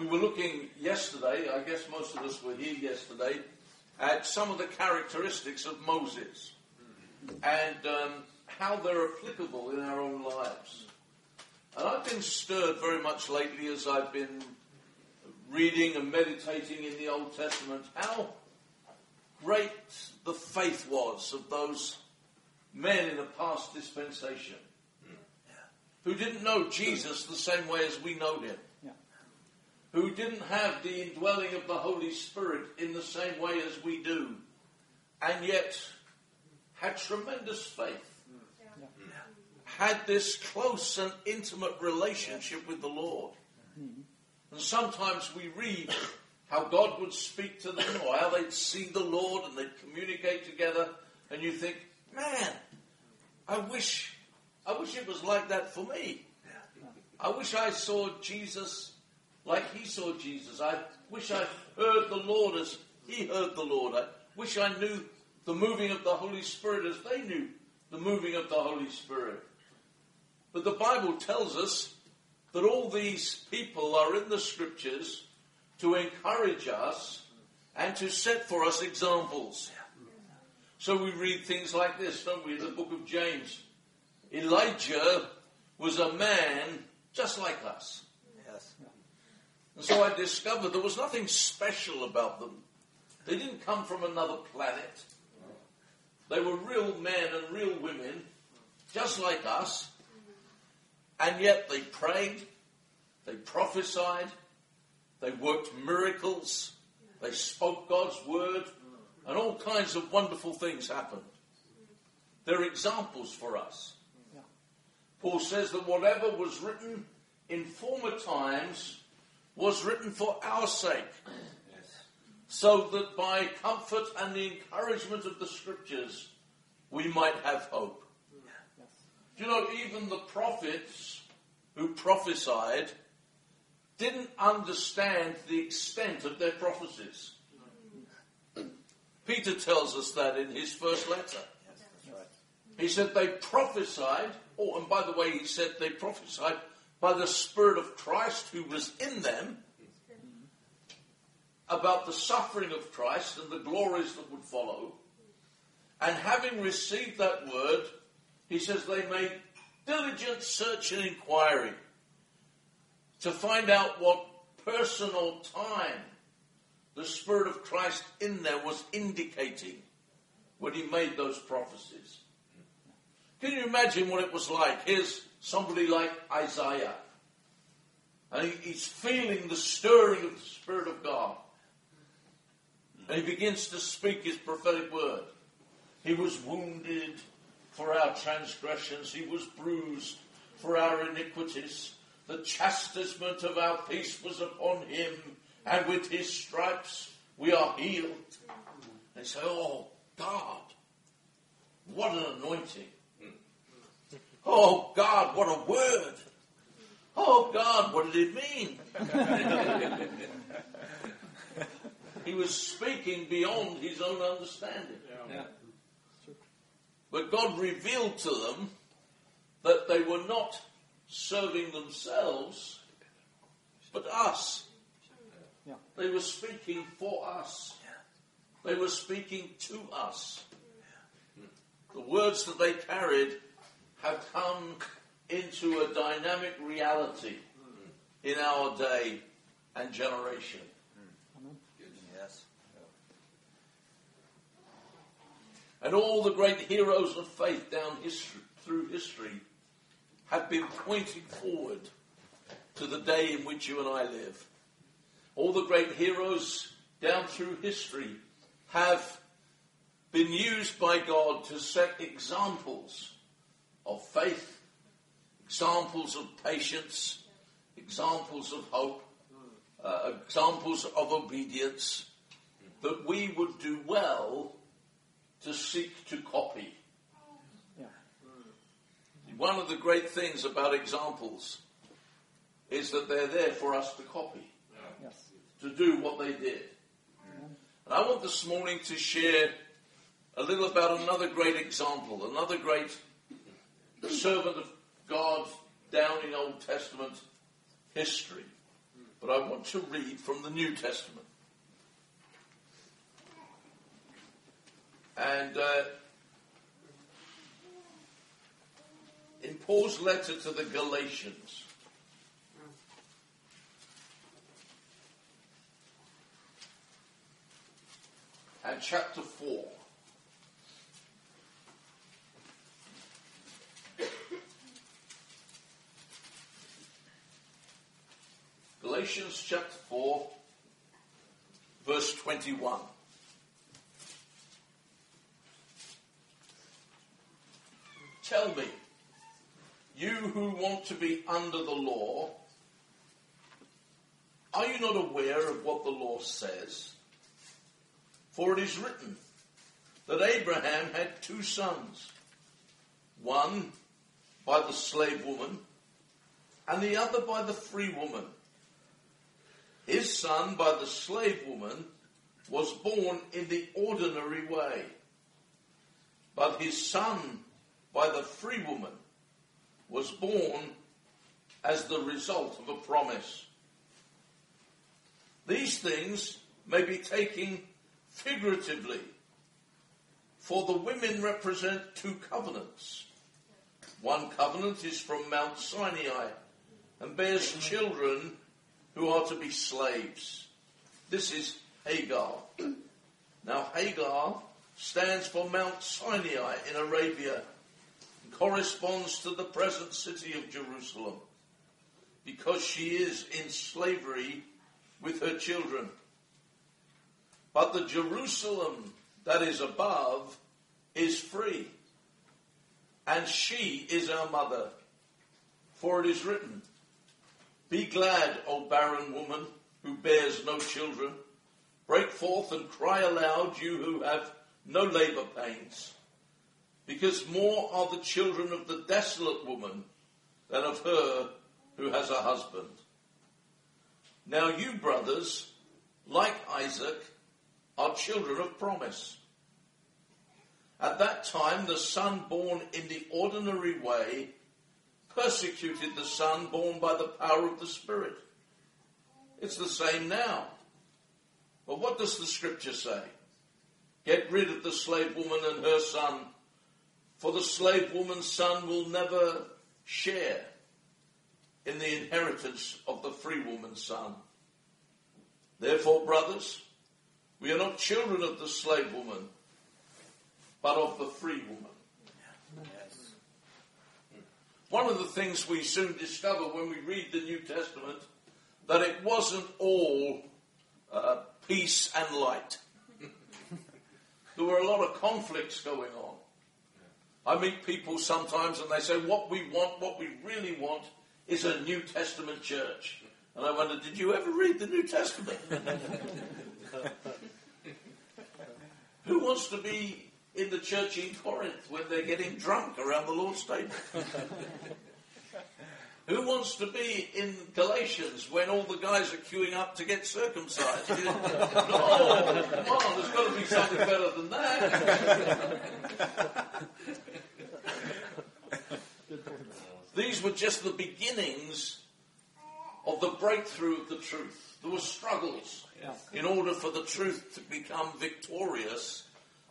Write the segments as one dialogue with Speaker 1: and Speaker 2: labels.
Speaker 1: we were looking yesterday, I guess most of us were here yesterday, at some of the characteristics of Moses and um, how they're applicable in our own lives. And I've been stirred very much lately as I've been reading and meditating in the Old Testament how great the faith was of those men in the past dispensation who didn't know Jesus the same way as we know him. Who didn't have the indwelling of the Holy Spirit in the same way as we do, and yet had tremendous faith, had this close and intimate relationship with the Lord. And sometimes we read how God would speak to them or how they'd see the Lord and they'd communicate together, and you think, man, I wish, I wish it was like that for me. I wish I saw Jesus like he saw Jesus. I wish I heard the Lord as he heard the Lord. I wish I knew the moving of the Holy Spirit as they knew the moving of the Holy Spirit. But the Bible tells us that all these people are in the scriptures to encourage us and to set for us examples. So we read things like this, don't we, in the book of James? Elijah was a man just like us. And so I discovered there was nothing special about them. They didn't come from another planet. They were real men and real women, just like us. And yet they prayed, they prophesied, they worked miracles, they spoke God's word, and all kinds of wonderful things happened. They're examples for us. Paul says that whatever was written in former times was written for our sake, so that by comfort and the encouragement of the scriptures we might have hope.
Speaker 2: Yes.
Speaker 1: You know, even the prophets who prophesied didn't understand the extent of their prophecies. Peter tells us that in his first letter.
Speaker 3: Yes, right.
Speaker 1: He said they prophesied, oh, and by the way, he said they prophesied by the Spirit of Christ who was in them about the suffering of Christ and the glories that would follow. And having received that word, he says they made diligent search and inquiry to find out what personal time the Spirit of Christ in there was indicating when he made those prophecies. Can you imagine what it was like? Here's somebody like Isaiah. And he, he's feeling the stirring of the Spirit of God. And he begins to speak his prophetic word. He was wounded for our transgressions, he was bruised for our iniquities. The chastisement of our peace was upon him, and with his stripes we are healed. They say, Oh, God, what an anointing. Oh, God, what a word. Oh, God, what did it mean? he was speaking beyond his own understanding.
Speaker 3: Yeah.
Speaker 1: But God revealed to them that they were not serving themselves, but us.
Speaker 2: Yeah.
Speaker 1: They were speaking for us. They were speaking to us. The words that they carried have come into a dynamic reality in our day and generation.
Speaker 3: Yes.
Speaker 1: And all the great heroes of faith down history, through history have been pointing forward to the day in which you and I live. All the great heroes down through history have been used by God to set examples of faith, examples of patience, examples of hope, uh, examples of obedience that we would do well to seek to copy.
Speaker 2: Yeah.
Speaker 1: One of the great things about examples is that they're there for us to copy,
Speaker 2: Yes.
Speaker 1: to do what they did. And I want this morning to share a little about another great example, another great servant of God down in Old Testament history. But I want to read from the New Testament. And uh, in Paul's letter to the Galatians, and chapter 4. Galatians chapter 4, verse 21. Tell me, you who want to be under the law, are you not aware of what the law says? For it is written that Abraham had two sons, one by the slave woman and the other by the free woman. His son by the slave woman was born in the ordinary way, but his son by the free woman was born as the result of a promise. These things may be taken figuratively, for the women represent two covenants. One covenant is from Mount Sinai and bears children who are to be slaves. This is Hagar. Now, Hagar stands for Mount Sinai in Arabia and corresponds to the present city of Jerusalem because she is in slavery with her children. But the Jerusalem that is above is free, and she is our mother. For it is written, Be glad, O barren woman who bears no children. Break forth and cry aloud, you who have no labor pains. Because more are the children of the desolate woman than of her who has a husband. Now you, brothers, like Isaac, are children of promise. At that time, the son born in the ordinary way persecuted the son born by the power of the Spirit. It's the same now. But what does the scripture say? Get rid of the slave woman and her son, for the slave woman's son will never share in the inheritance of the free woman's son. Therefore, brothers, we are not children of the slave woman, but of the free woman.
Speaker 3: Yes.
Speaker 1: One of the things we soon discover when we read the New Testament that it wasn't all uh, peace and light. there were a lot of conflicts going on. I meet people sometimes and they say, What we want, what we really want, is a New Testament church. And I wonder, did you ever read the New Testament? Who wants to be in the church in Corinth when they're getting drunk around the Lord's table? Who wants to be in Galatians when all the guys are queuing up to get circumcised? You know, oh, come on, there's got to be something better than that. These were just the beginnings of the breakthrough of the truth. There were struggles in order for the truth to become victorious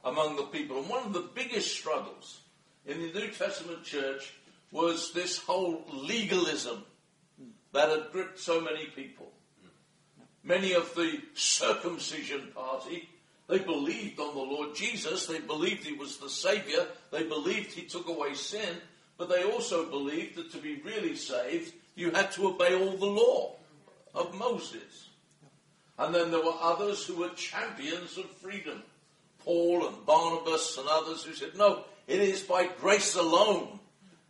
Speaker 1: among the people. And one of the biggest struggles in the New Testament church was this whole legalism that had gripped so many people. Many of the circumcision party, they believed on the Lord Jesus, they believed he was the Savior, they believed he took away sin, but they also believed that to be really saved, you had to obey all the law of Moses. And then there were others who were champions of freedom. Paul and Barnabas and others who said, no, it is by grace alone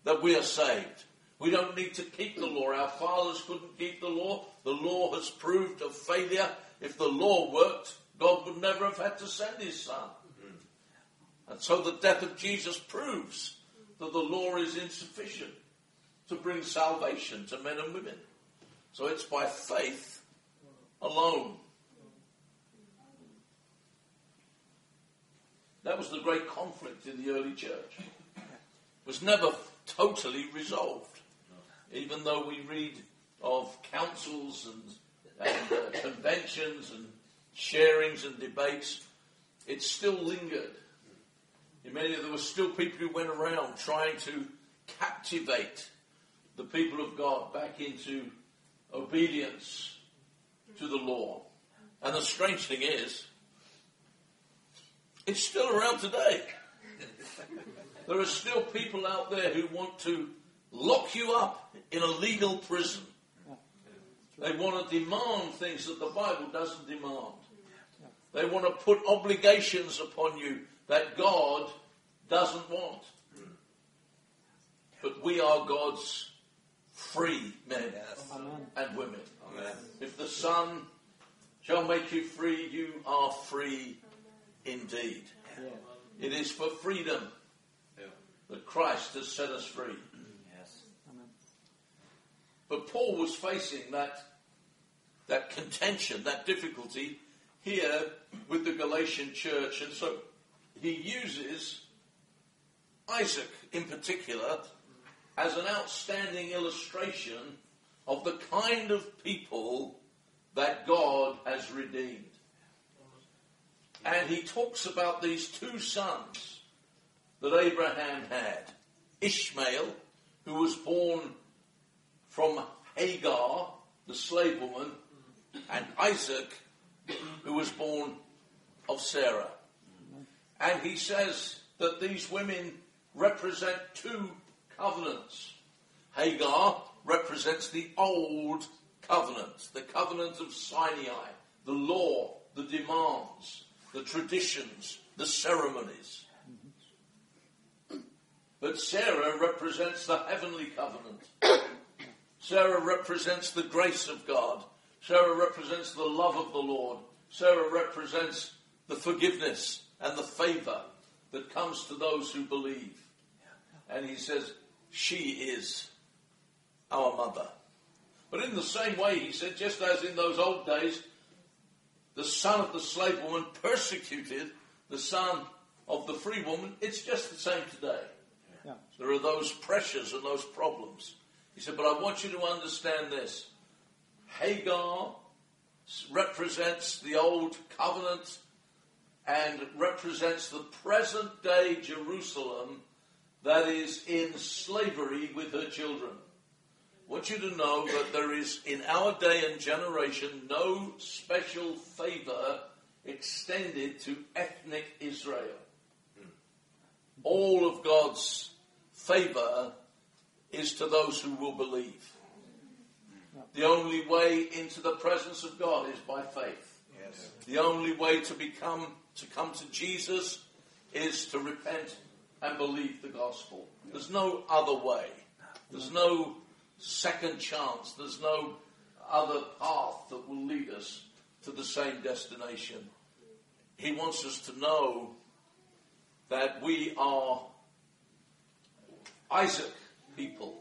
Speaker 1: that we are saved. We don't need to keep the law. Our fathers couldn't keep the law. The law has proved a failure. If the law worked, God would never have had to send his son. And so the death of Jesus proves that the law is insufficient to bring salvation to men and women. So it's by faith alone. That was the great conflict in the early church. It was never totally resolved. Even though we read of councils and and uh, conventions and sharings and debates, it still lingered. In many, there were still people who went around trying to captivate the people of God back into obedience to the law. And the strange thing is, it's still around today. There are still people out there who want to lock you up in a legal prison. They want to demand things that the Bible doesn't demand. They want to put obligations upon you that God doesn't want. But we are God's free men and women.
Speaker 3: Amen.
Speaker 1: If the Son shall make you free, you are free indeed.
Speaker 2: Yeah.
Speaker 1: It is for freedom that Christ has set us free.
Speaker 3: Yes.
Speaker 1: But Paul was facing that, that contention, that difficulty here with the Galatian church. And so he uses Isaac in particular as an outstanding illustration of the kind of people that God has redeemed. And he talks about these two sons that Abraham had Ishmael, who was born from Hagar, the slave woman, and Isaac, who was born of Sarah. And he says that these women represent two covenants. Hagar represents the old covenant, the covenant of Sinai, the law, the demands, the traditions, the ceremonies. But Sarah represents the heavenly covenant. Sarah represents the grace of God. Sarah represents the love of the Lord. Sarah represents the forgiveness and the favor that comes to those who believe. And he says, She is our mother. But in the same way, he said, just as in those old days, the son of the slave woman persecuted the son of the free woman, it's just the same today.
Speaker 2: Yeah.
Speaker 1: There are those pressures and those problems. He said, but I want you to understand this. Hagar represents the old covenant and represents the present day Jerusalem that is in slavery with her children. I want you to know that there is, in our day and generation, no special favor extended to ethnic Israel. All of God's favor is to those who will believe. The only way into the presence of God is by faith.
Speaker 3: Yes.
Speaker 1: The only way to become to come to Jesus is to repent and believe the gospel. There's no other way. There's no second chance. There's no other path that will lead us to the same destination. He wants us to know that we are Isaac people.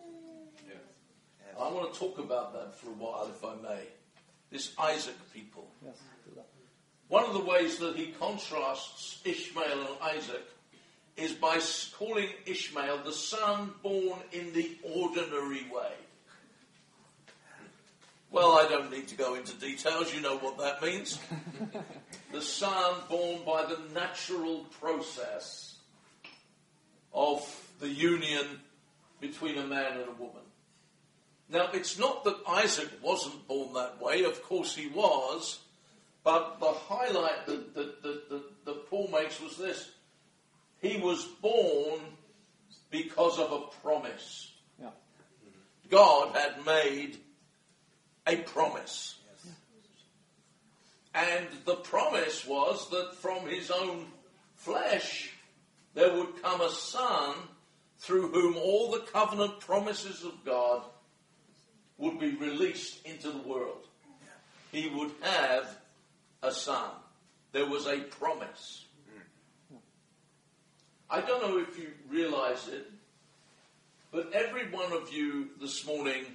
Speaker 1: I want to talk about that for a while, if I may. This Isaac people.
Speaker 2: Yes.
Speaker 1: One of the ways that he contrasts Ishmael and Isaac is by calling Ishmael the son born in the ordinary way. Well, I don't need to go into details, you know what that means. the son born by the natural process of the union between a man and a woman. Now, it's not that Isaac wasn't born that way, of course he was, but the highlight that, that, that, that, Paul makes was this he was born because of a promise.
Speaker 2: Yeah.
Speaker 1: God had made a promise. And the promise was that from his own flesh there would come a son through whom all the covenant promises of God would be released into the world. He would have a son. There was a promise. I don't know if you realize it, but every one of you this morning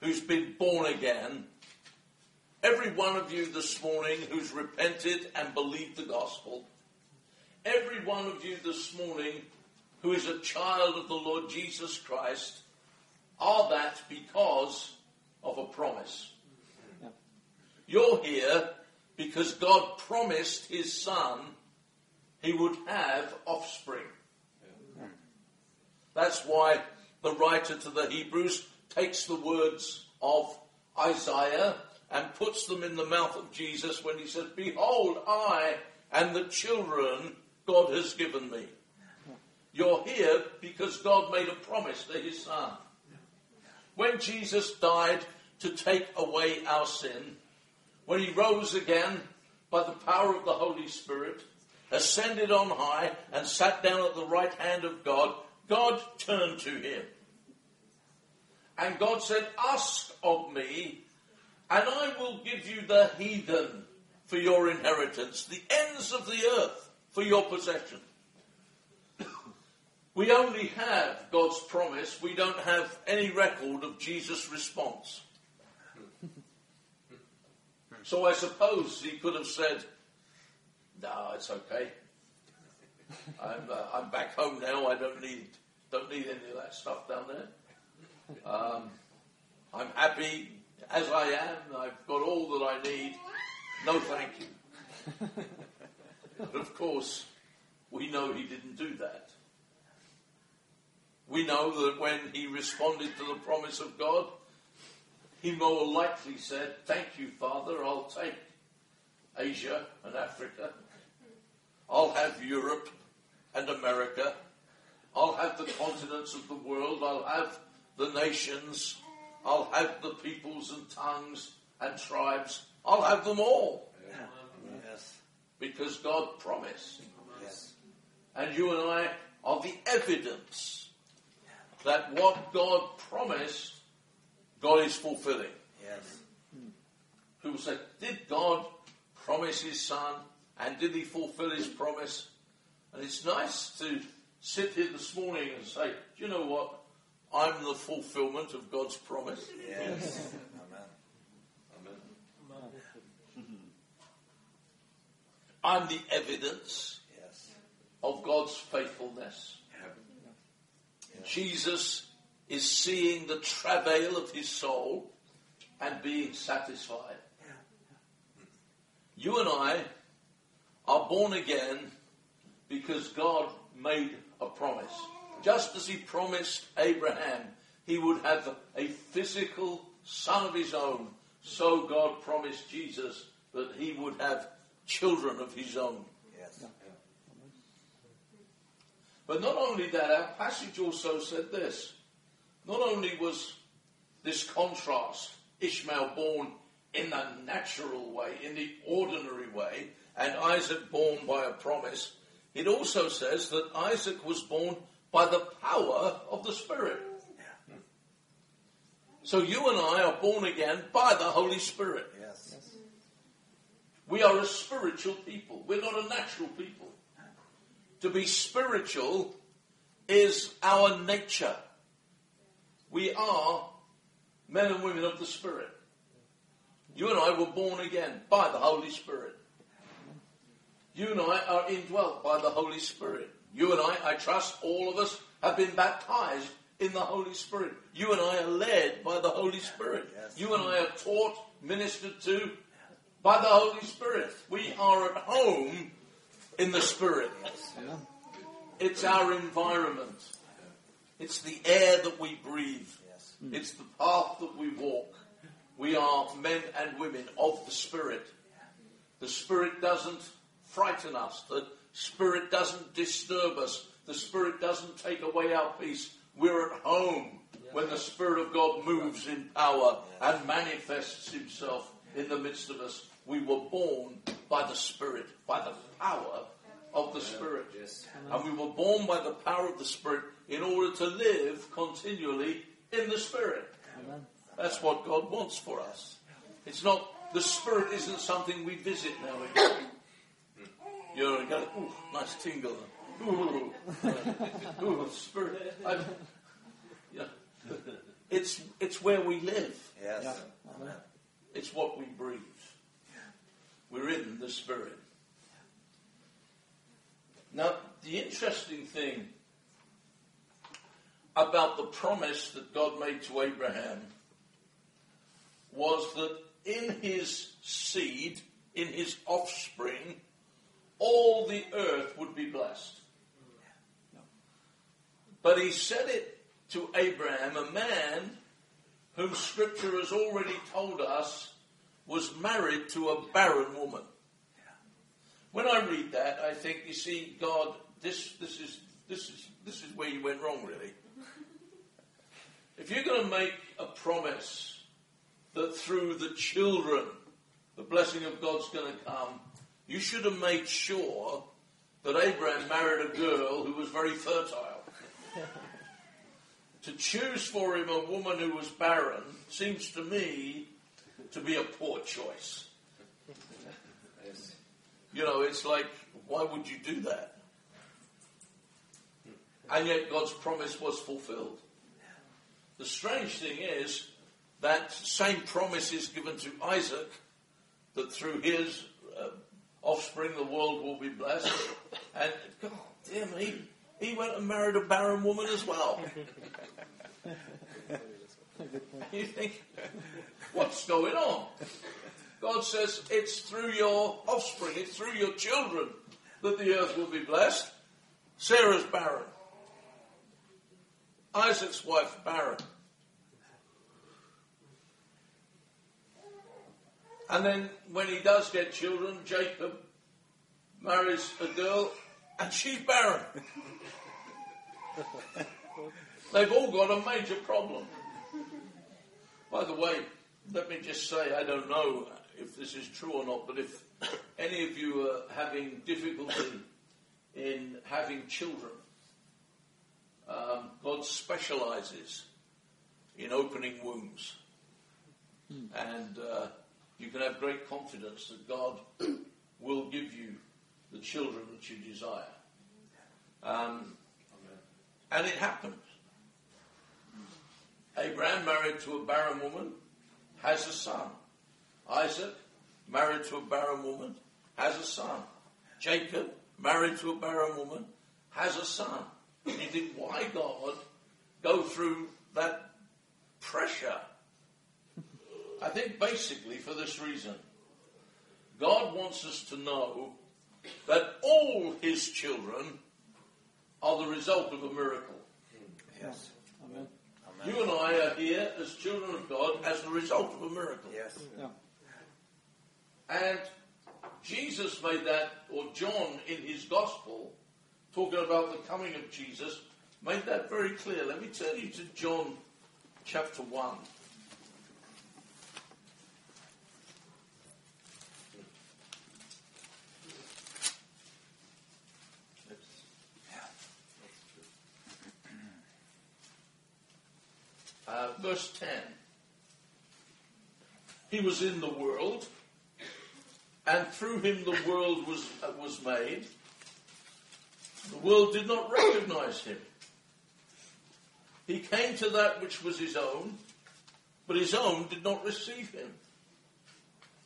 Speaker 1: who's been born again, every one of you this morning who's repented and believed the gospel, every one of you this morning who is a child of the Lord Jesus Christ, are that because of a promise.
Speaker 2: Yeah.
Speaker 1: You're here because God promised his son he would have offspring. That's why the writer to the Hebrews takes the words of Isaiah and puts them in the mouth of Jesus when he says, Behold, I and the children God has given me. You're here because God made a promise to his son. When Jesus died to take away our sin, when he rose again by the power of the Holy Spirit, ascended on high, and sat down at the right hand of God, God turned to him. And God said, Ask of me, and I will give you the heathen for your inheritance, the ends of the earth for your possession. we only have God's promise, we don't have any record of Jesus' response. So I suppose he could have said, "No, it's okay. I'm uh, I'm back home now. I don't need don't need any of that stuff down there. Um, I'm happy as I am. I've got all that I need. No, thank you." but of course, we know he didn't do that. We know that when he responded to the promise of God, he more likely said, Thank you, Father, I'll take Asia and Africa. I'll have Europe and America. I'll have the continents of the world. I'll have the nations. I'll have the peoples and tongues and tribes. I'll have them all.
Speaker 3: Yes.
Speaker 1: Because God promised.
Speaker 3: Yes.
Speaker 1: And you and I are the evidence that what God promised God is fulfilling.
Speaker 3: Yes.
Speaker 1: People say, did God promise his son and did he fulfill his promise? And it's nice to sit here this morning and say, do you know what? I'm the fulfillment of God's promise.
Speaker 3: Yes. Amen. amen.
Speaker 1: I'm the evidence
Speaker 3: Yes.
Speaker 1: of God's faithfulness. Jesus is seeing the travail of his soul and being satisfied. You and I are born again because God made a promise. Just as he promised Abraham he would have a physical son of his own, so God promised Jesus that he would have children of his own.
Speaker 3: Yes.
Speaker 1: But not only that, our passage also said this. Not only was this contrast, Ishmael born in the natural way, in the ordinary way, and Isaac born by a promise, it also says that Isaac was born by the power of the Spirit. So you and I are born again by the Holy Spirit.
Speaker 3: Yes.
Speaker 1: We are a spiritual people. We're not a natural people. To be spiritual is our nature. We are men and women of the Spirit. You and I were born again by the Holy Spirit. You and I are indwelt by the Holy Spirit. You and I, I trust all of us, have been baptized in the Holy Spirit. You and I are led by the Holy Spirit.
Speaker 3: Yes.
Speaker 1: You and I are taught, ministered to by the Holy Spirit. We are at home in the Spirit. It's our environment. It's the air that we breathe. It's the path that we walk. We are men and women of the Spirit. The Spirit doesn't frighten us. The Spirit doesn't disturb us. The Spirit doesn't take away our peace. We're at home when the Spirit of God moves in power and manifests Himself in the midst of us. We were born by the Spirit, by the power of the Spirit.
Speaker 3: Yes.
Speaker 1: And we were born by the power of the Spirit in order to live continually in the Spirit.
Speaker 2: Amen.
Speaker 1: That's what God wants for us. It's not, the Spirit isn't something we visit now and again. You know, you go, ooh, nice tingle. Ooh, ooh, Spirit. I, yeah. It's, it's where we live.
Speaker 3: Yes.
Speaker 2: Yeah.
Speaker 3: Amen.
Speaker 1: It's what we breathe. We're in the Spirit. Now, the interesting thing about the promise that God made to Abraham was that in his seed, in his offspring, all the earth would be blessed. But he said it to Abraham, a man whom Scripture has already told us was married to a barren woman. When I read that, I think, you see, God, this, this, is, this, is, this is where you went wrong, really. If you're going to make a promise that through the children the blessing of God's going to come, you should have made sure that Abraham married a girl who was very fertile. to choose for him a woman who was barren seems to me to be a poor choice. You know, it's like, why would you do that? And yet God's promise was fulfilled. The strange thing is that same promise is given to Isaac that through his offspring the world will be blessed. And God damn, he, he went and married a barren woman as well. you think, what's going on? God says it's through your offspring, it's through your children that the earth will be blessed. Sarah's barren. Isaac's wife barren. And then when he does get children, Jacob marries a girl and she's barren. They've all got a major problem. By the way, let me just say, I don't know if this is true or not, but if any of you are having difficulty in having children, um, God specializes in opening wombs. And uh, you can have great confidence that God will give you the children that you desire. Um, and it happened. Abraham married to a barren woman, has a son. Isaac, married to a barren woman, has a son. Jacob, married to a barren woman, has a son. And you think, why God go through that pressure? I think basically for this reason. God wants us to know that all his children are the result of a miracle.
Speaker 3: Yes.
Speaker 2: Amen.
Speaker 1: You and I are here as children of God as the result of a miracle.
Speaker 3: Yes.
Speaker 2: Yeah.
Speaker 1: And Jesus made that, or John in his gospel, talking about the coming of Jesus, made that very clear. Let me turn you to John chapter 1. Uh, verse 10. He was in the world, and through him the world was, uh, was made. The world did not recognize him. He came to that which was his own, but his own did not receive him.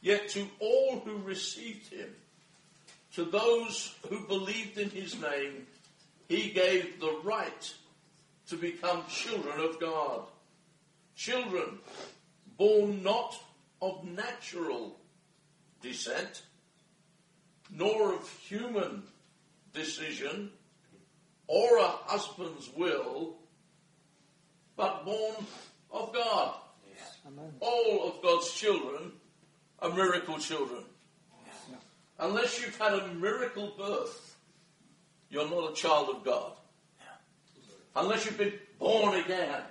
Speaker 1: Yet to all who received him, to those who believed in his name, he gave the right to become children of God. Children born not of natural descent, nor of human decision, or a husband's will, but born of God.
Speaker 2: Amen.
Speaker 1: All of God's children are miracle children.
Speaker 2: Yeah.
Speaker 1: Unless you've had a miracle birth, you're not a child of God. Unless you've been born again,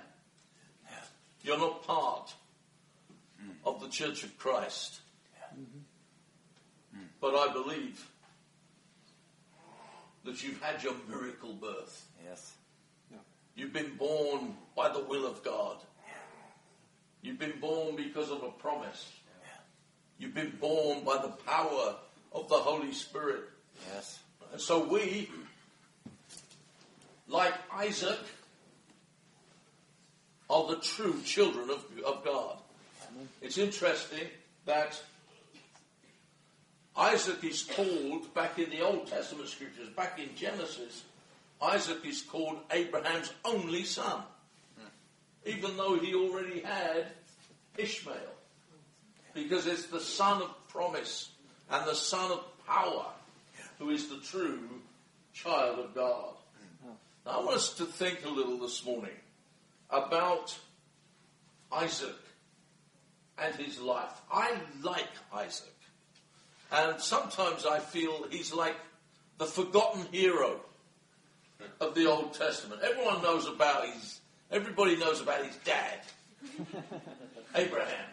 Speaker 1: you're not part of the Church of Christ. Mm-hmm. But I believe that you've had your miracle birth.
Speaker 3: Yes.
Speaker 1: You've been born by the will of God. You've been born because of a promise. You've been born by the power of the Holy Spirit.
Speaker 3: Yes.
Speaker 1: And so we, like Isaac, are the true children of, of God. It's interesting that Isaac is called, back in the Old Testament scriptures, back in Genesis, Isaac is called Abraham's only son, even though he already had Ishmael. Because it's the son of promise and the son of power who is the true child of God. Now, I want us to think a little this morning about Isaac and his life. I like Isaac. And sometimes I feel he's like the forgotten hero of the Old Testament. Everyone knows about his, everybody knows about his dad, Abraham.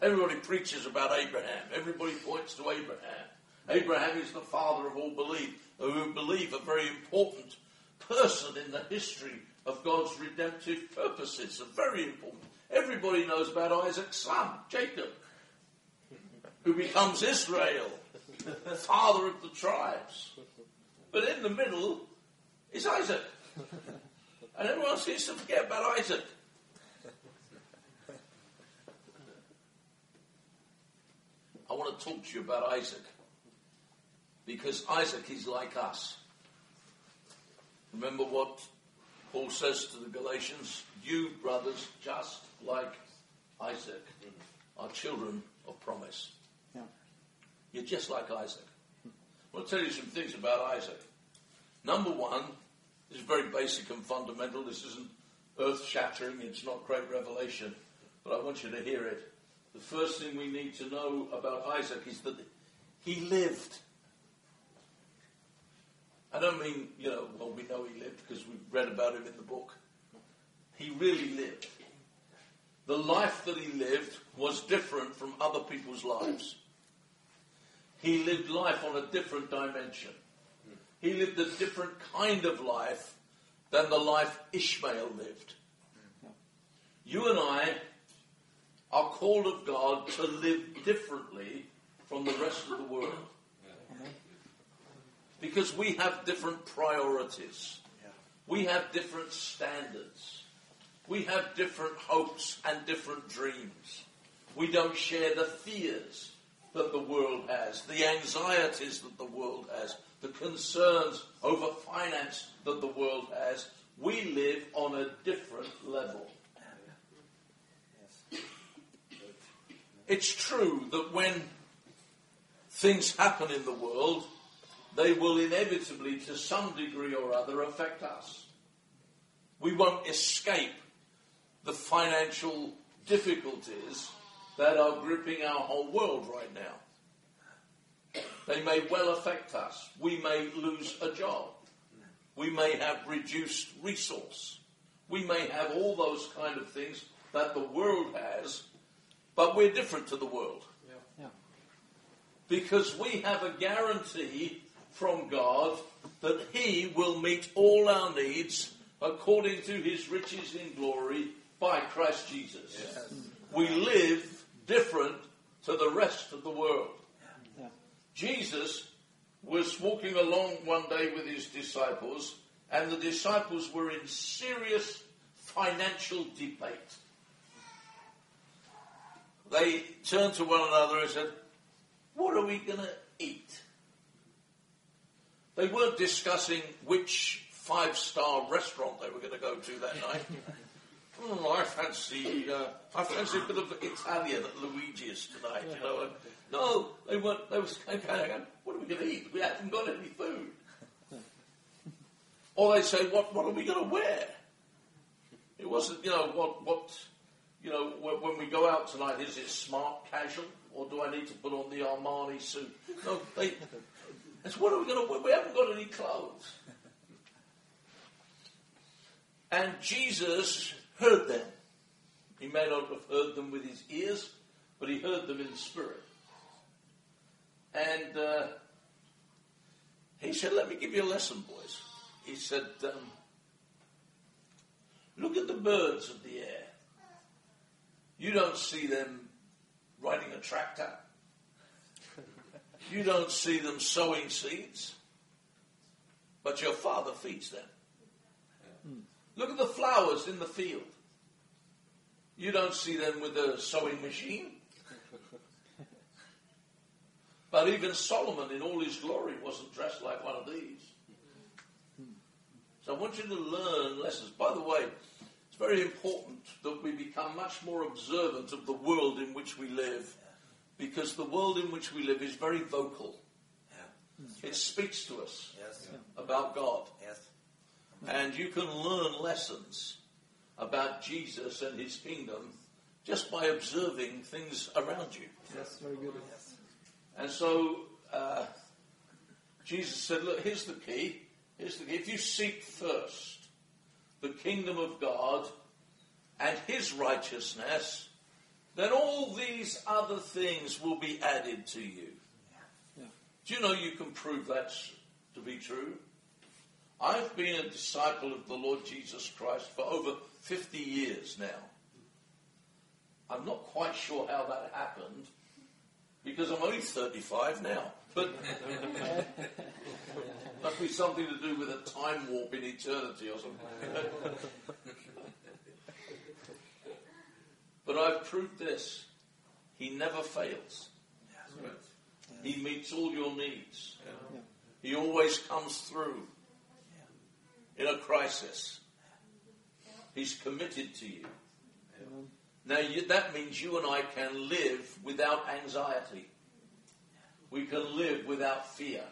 Speaker 1: Everybody preaches about Abraham. Everybody points to Abraham. Abraham is the father of all belief, who believe a very important person in the history of God's redemptive purposes. are very important. Everybody knows about Isaac's son, Jacob, who becomes Israel, father of the tribes. But in the middle is Isaac. And everyone seems to forget about Isaac. I want to talk to you about Isaac. Because Isaac is like us. Remember what Paul says to the Galatians? You, brothers, just like Isaac, are children of promise.
Speaker 2: Yeah.
Speaker 1: You're just like Isaac. I want to tell you some things about Isaac. Number one, this is very basic and fundamental. This isn't earth shattering, it's not great revelation, but I want you to hear it. The first thing we need to know about Isaac is that he lived. I don't mean, you know, well, we know he lived because we've read about him in the book. He really lived. The life that he lived was different from other people's lives. He lived life on a different dimension. He lived a different kind of life than the life Ishmael lived. You and I are called of God to live differently from the rest of the world. Because we have different priorities. We have different standards. We have different hopes and different dreams. We don't share the fears that the world has, the anxieties that the world has, the concerns over finance that the world has. We live on a different level. It's true that when things happen in the world, they will inevitably, to some degree or other, affect us. We won't escape the financial difficulties that are gripping our whole world right now. They may well affect us. We may lose a job. We may have reduced resource. We may have all those kind of things that the world has, but we're different to the world.
Speaker 2: Yeah.
Speaker 1: Because we have a guarantee from God that He will meet all our needs according to His riches in glory by Christ Jesus. We live different to the rest of the world.
Speaker 2: Yeah.
Speaker 1: Jesus was walking along one day with his disciples, and the disciples were in serious financial debate. They turned to one another and said, What are we going to eat? They weren't discussing which five star restaurant they were going to go to that night. Oh, I fancy, uh, I fancy a bit of Italian at Luigi's tonight, you know. And no, they weren't. They were kind of going, what are we going to eat? We haven't got any food. Or they say, what, what are we going to wear? It wasn't, you know, what, what, you know, when, when we go out tonight, is it smart casual, or do I need to put on the Armani suit? No, they. What are we going to wear? We haven't got any clothes. And Jesus heard them. He may not have heard them with his ears, but he heard them in the spirit. And uh, he said, Let me give you a lesson, boys. He said, um, Look at the birds of the air. You don't see them riding a tractor. You don't see them sowing seeds. But your father feeds them. Look at the flowers in the field. You don't see them with a sewing machine. But even Solomon, in all his glory, wasn't dressed like one of these. So I want you to learn lessons. By the way, It's very important that we become much more observant of the world in which we live because the world in which we live is very vocal.
Speaker 3: Yeah.
Speaker 1: It speaks to us
Speaker 3: Yes.
Speaker 1: about God.
Speaker 3: Yes.
Speaker 1: And you can learn lessons about Jesus and his kingdom just by observing things around you.
Speaker 2: Yes, very good.
Speaker 3: Yes.
Speaker 1: And so uh, Jesus said, Look, here's the key. Here's the key. If you seek first the kingdom of God and his righteousness, then all these other things will be added to you.
Speaker 2: Yeah.
Speaker 1: Do you know you can prove that to be true? I've been a disciple of the Lord Jesus Christ for over 50 years now. I'm not quite sure how that happened because I'm only 35 now. But must be something to do with a time warp in eternity or something. But I've proved this. He never fails. He meets all your needs.
Speaker 2: Yeah.
Speaker 1: He always comes through in a crisis. He's committed to you. Now, you, that means you and I can live without anxiety. We can live without fear.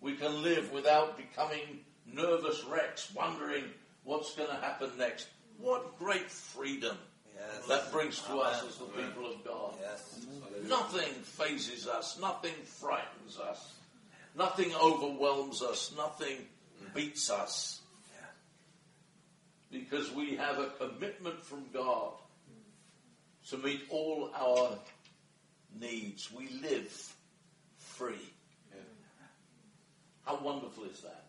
Speaker 1: We can live without becoming nervous wrecks, wondering what's going to happen next. What great freedom
Speaker 3: Yes.
Speaker 1: that brings to us as the people of God.
Speaker 3: Yes.
Speaker 1: Nothing fazes us, nothing frightens us, nothing overwhelms us, nothing beats us. Because we have a commitment from God to meet all our needs. We live free. How wonderful is that?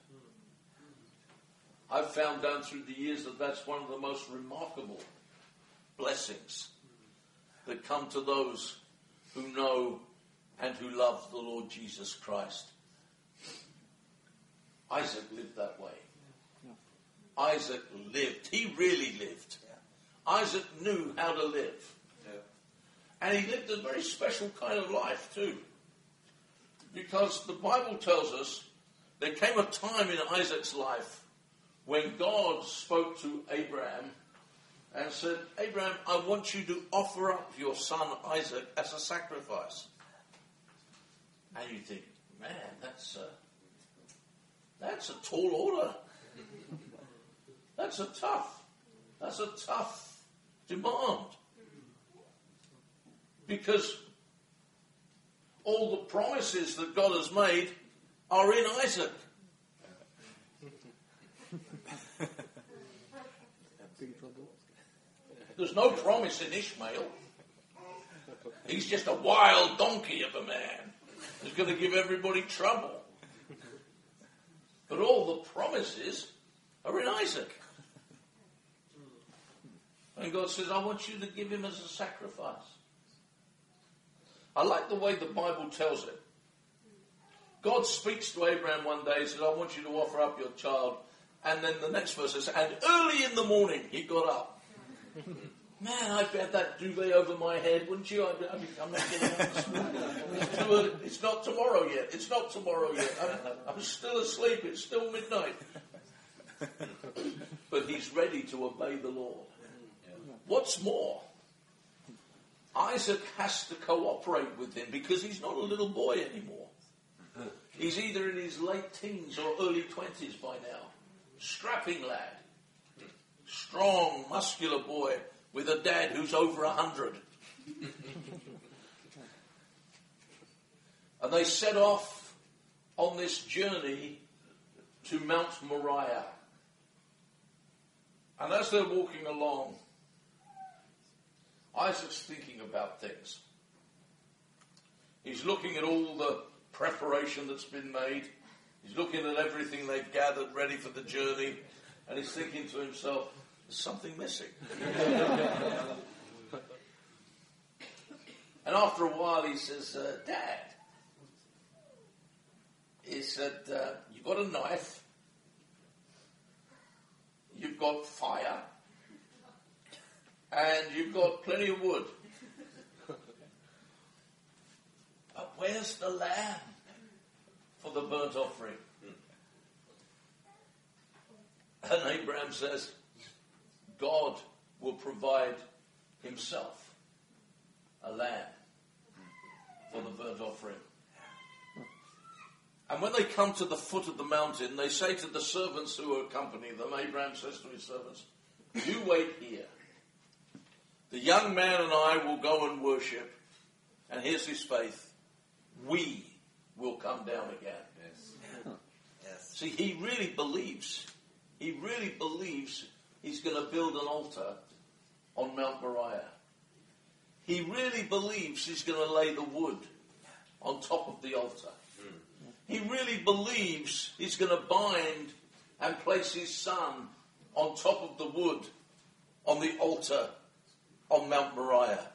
Speaker 1: I've found down through the years that that's one of the most remarkable blessings that come to those who know and who love the Lord Jesus Christ. Isaac lived that way. Isaac lived. He really lived. Isaac knew how to live. And he lived a very special kind of life too. Because the Bible tells us there came a time in Isaac's life when God spoke to Abraham and said, Abraham, I want you to offer up your son Isaac as a sacrifice. And you think, man, that's a, that's a tall order. That's a tough, that's a tough demand. Because all the promises that God has made are in Isaac.
Speaker 2: Big trouble.
Speaker 1: There's no promise in Ishmael. He's just a wild donkey of a man who's going to give everybody trouble. But all the promises are in Isaac. And God says, I want you to give him as a sacrifice. I like the way the Bible tells it. God speaks to Abraham one day and says, I want you to offer up your child. And then the next verse says, and early in the morning he got up. Man, I bet that duvet over my head, wouldn't you? I'd, I'd be, I'm not getting up. It's, too it's not tomorrow yet. It's not tomorrow yet. I'm, I'm still asleep. It's still midnight. but he's ready to obey the Lord. What's more, Isaac has to cooperate with him because he's not a little boy anymore. He's either in his late teens or early 20s by now. Strapping lad. Strong, muscular boy with a dad who's over a hundred. and they set off on this journey to Mount Moriah. And as they're walking along, Isaac's thinking about things. He's looking at all the preparation that's been made. He's looking at everything they've gathered ready for the journey. And he's thinking to himself, something missing. and after a while he says, uh, Dad, he said, uh, you've got a knife. You've got fire. And you've got plenty of wood. But where's the lamb for the burnt offering? And Abraham says, God will provide himself a lamb for the burnt offering. And when they come to the foot of the mountain, they say to the servants who accompany them, Abraham says to his servants, You wait here. The young man and I will go and worship. And here's his faith. We will come down again.
Speaker 3: Yes.
Speaker 1: See, he really believes. He really believes he's going to build an altar on Mount Moriah. He really believes he's going to lay the wood on top of the altar. He really believes he's going to bind and place his son on top of the wood on the altar on Mount Moriah.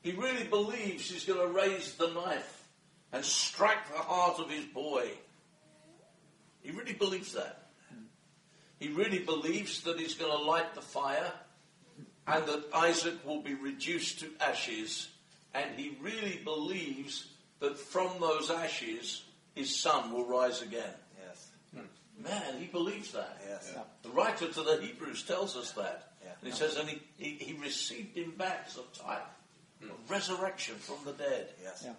Speaker 1: He really believes he's going to raise the knife and strike the heart of his boy. He really believes that. He really believes that he's going to light the fire and that Isaac will be reduced to ashes. And he really believes that from those ashes, his son will rise again.
Speaker 3: Yes. Hmm.
Speaker 1: Man, he believes that.
Speaker 3: Yes.
Speaker 1: The writer to the Hebrews tells us that.
Speaker 3: Yeah.
Speaker 1: And he says, and he, he, he received him back as a type of resurrection from the dead.
Speaker 3: Yes.
Speaker 2: Yeah.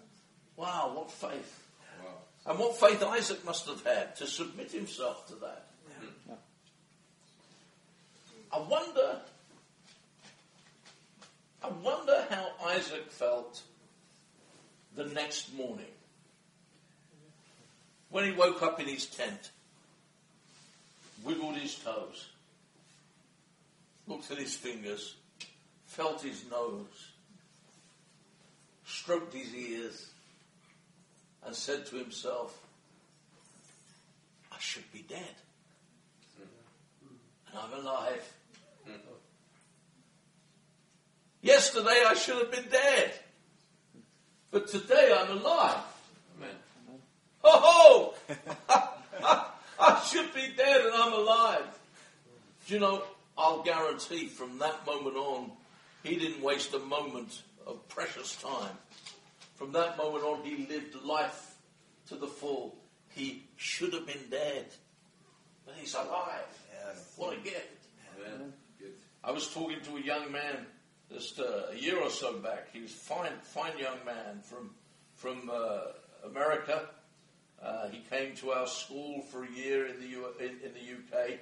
Speaker 1: Wow, what faith. Wow. And what faith Isaac must have had to submit himself to that. I wonder, I wonder how Isaac felt the next morning when he woke up in his tent, wiggled his toes, looked at his fingers, felt his nose, stroked his ears, and said to himself, I should be dead. And I'm alive. Yesterday I should have been dead. But today I'm alive. Ho ho! I should be dead and I'm alive. Do you know, I'll guarantee from that moment on, he didn't waste a moment of precious time. From that moment on, he lived life to the full. He should have been dead, but he's alive.
Speaker 3: Yes.
Speaker 1: What a gift. I was talking to a young man just uh, a year or so back. He was a fine, fine young man from from uh, America. Uh, he came to our school for a year in the U- in, in the UK,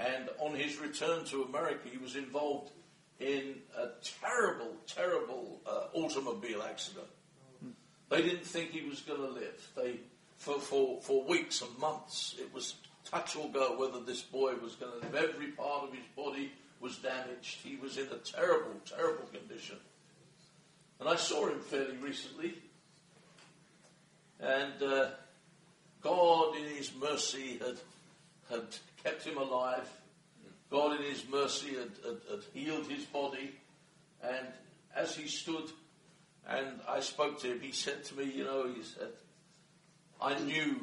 Speaker 1: and on his return to America, he was involved in a terrible, terrible uh, automobile accident. They didn't think he was going to live. They, for, for, for weeks and months, it was touch or go whether this boy was going to live. Every part of his body was damaged. He was in a terrible, terrible condition. And I saw him fairly recently. And uh, God, in His mercy, had, had kept him alive. God, in His mercy, had, had, had healed his body. And as he stood and I spoke to him, he said to me, You know, he said, I knew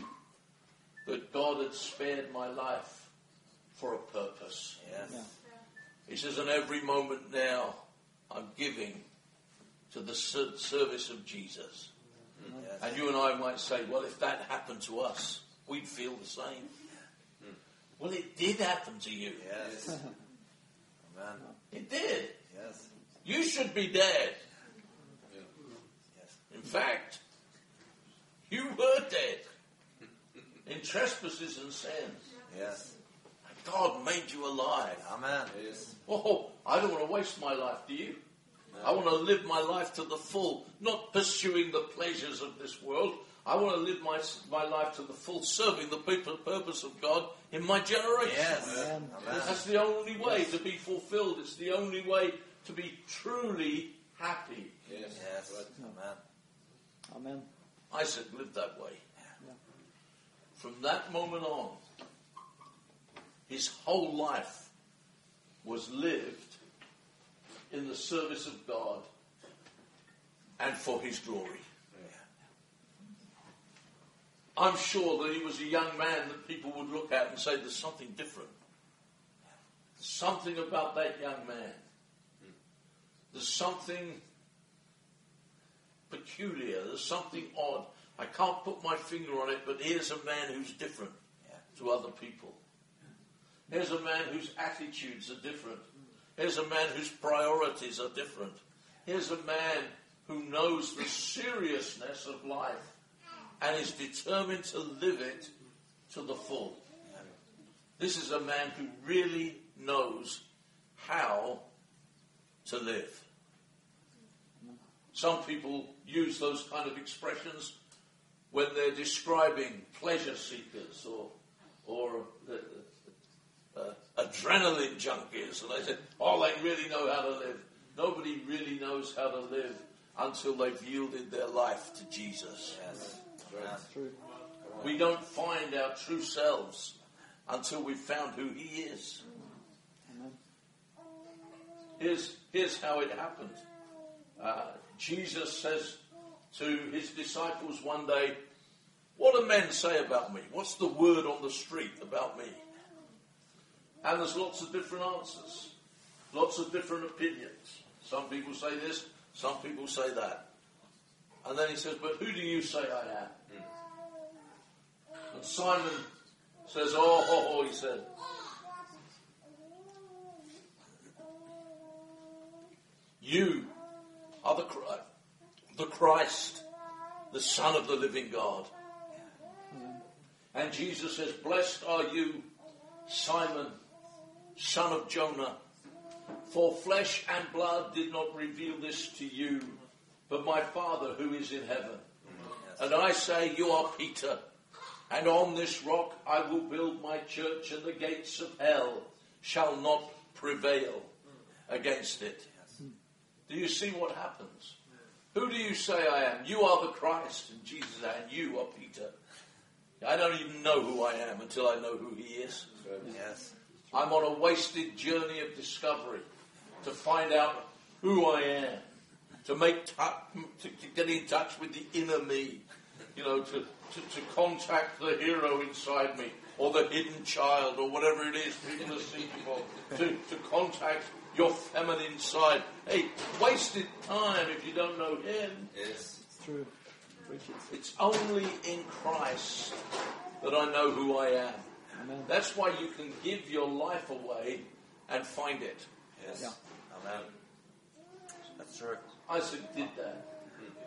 Speaker 1: that God had spared my life for a purpose.
Speaker 3: Yes.
Speaker 2: Yeah.
Speaker 1: He says, and every moment now I'm giving to the service of Jesus.
Speaker 3: Yes.
Speaker 1: And you and I might say, well, if that happened to us, we'd feel the same. Mm. Well, it did happen to you.
Speaker 3: Yes. Amen.
Speaker 1: It did.
Speaker 3: Yes.
Speaker 1: You should be dead.
Speaker 3: Yes.
Speaker 1: In fact, you were dead in trespasses and sins.
Speaker 3: Yes.
Speaker 1: And God made you alive.
Speaker 3: Amen. Yes.
Speaker 1: Oh, I don't want to waste my life, do you? I want to live my life to the full, not pursuing the pleasures of this world. I want to live my, my life to the full, serving the people- purpose of God in my generation.
Speaker 3: Yes.
Speaker 2: Amen.
Speaker 3: Amen.
Speaker 1: That's the only way to be fulfilled. It's the only way to be truly happy.
Speaker 3: Yes. Yes. Amen.
Speaker 2: Amen.
Speaker 1: Isaac lived that way. From that moment on, his whole life was lived in the service of God and for his glory. I'm sure that he was a young man that people would look at and say, there's something different. Something about that young man. There's something peculiar. There's something odd. I can't put my finger on it, but here's a man who's different to other people. Here's a man whose attitudes are different. Here's a man whose priorities are different. Here's a man who knows the seriousness of life and is determined to live it to the full. This is a man who really knows how to live. Some people use those kind of expressions when they're describing pleasure seekers or, or uh, uh, adrenaline junkies. And they said, all they really know how to live. Nobody really knows how to live until they've yielded their life to Jesus.
Speaker 3: Yes. Amen.
Speaker 2: True.
Speaker 1: We don't find our true selves until we've found who He is.
Speaker 2: Amen.
Speaker 1: Here's, here's how it happened. Uh, Jesus says to his disciples one day, What do men say about me? What's the word on the street about me? And there's lots of different answers, lots of different opinions. Some people say this, some people say that. And then he says, But who do you say I am? And Simon says, Oh, oh, oh, he said, You are the, the Christ, the Son of the living God. And Jesus says, Blessed are you, Simon, son of Jonah, for flesh and blood did not reveal this to you, but my Father who is in heaven. And I say, You are Peter, and on this rock I will build my church, and the gates of hell shall not prevail against it. Do you see what happens? Who do you say I am? You are the Christ, and Jesus, and you are Peter. I don't even know who I am until I know who He is.
Speaker 3: Yes.
Speaker 1: I'm on a wasted journey of discovery to find out who I am, to make tou- to, to get in touch with the inner me, you know, to, to, to contact the hero inside me, or the hidden child, or whatever it is people are seeking for, to, to contact your feminine side. Hey, wasted time if you don't know him.
Speaker 3: Yes.
Speaker 2: It's true.
Speaker 1: It's only in Christ that I know who I am.
Speaker 2: Amen.
Speaker 1: That's why you can give your life away and find it.
Speaker 3: Yes.
Speaker 2: Yeah.
Speaker 3: Amen. That's true.
Speaker 1: Isaac did that.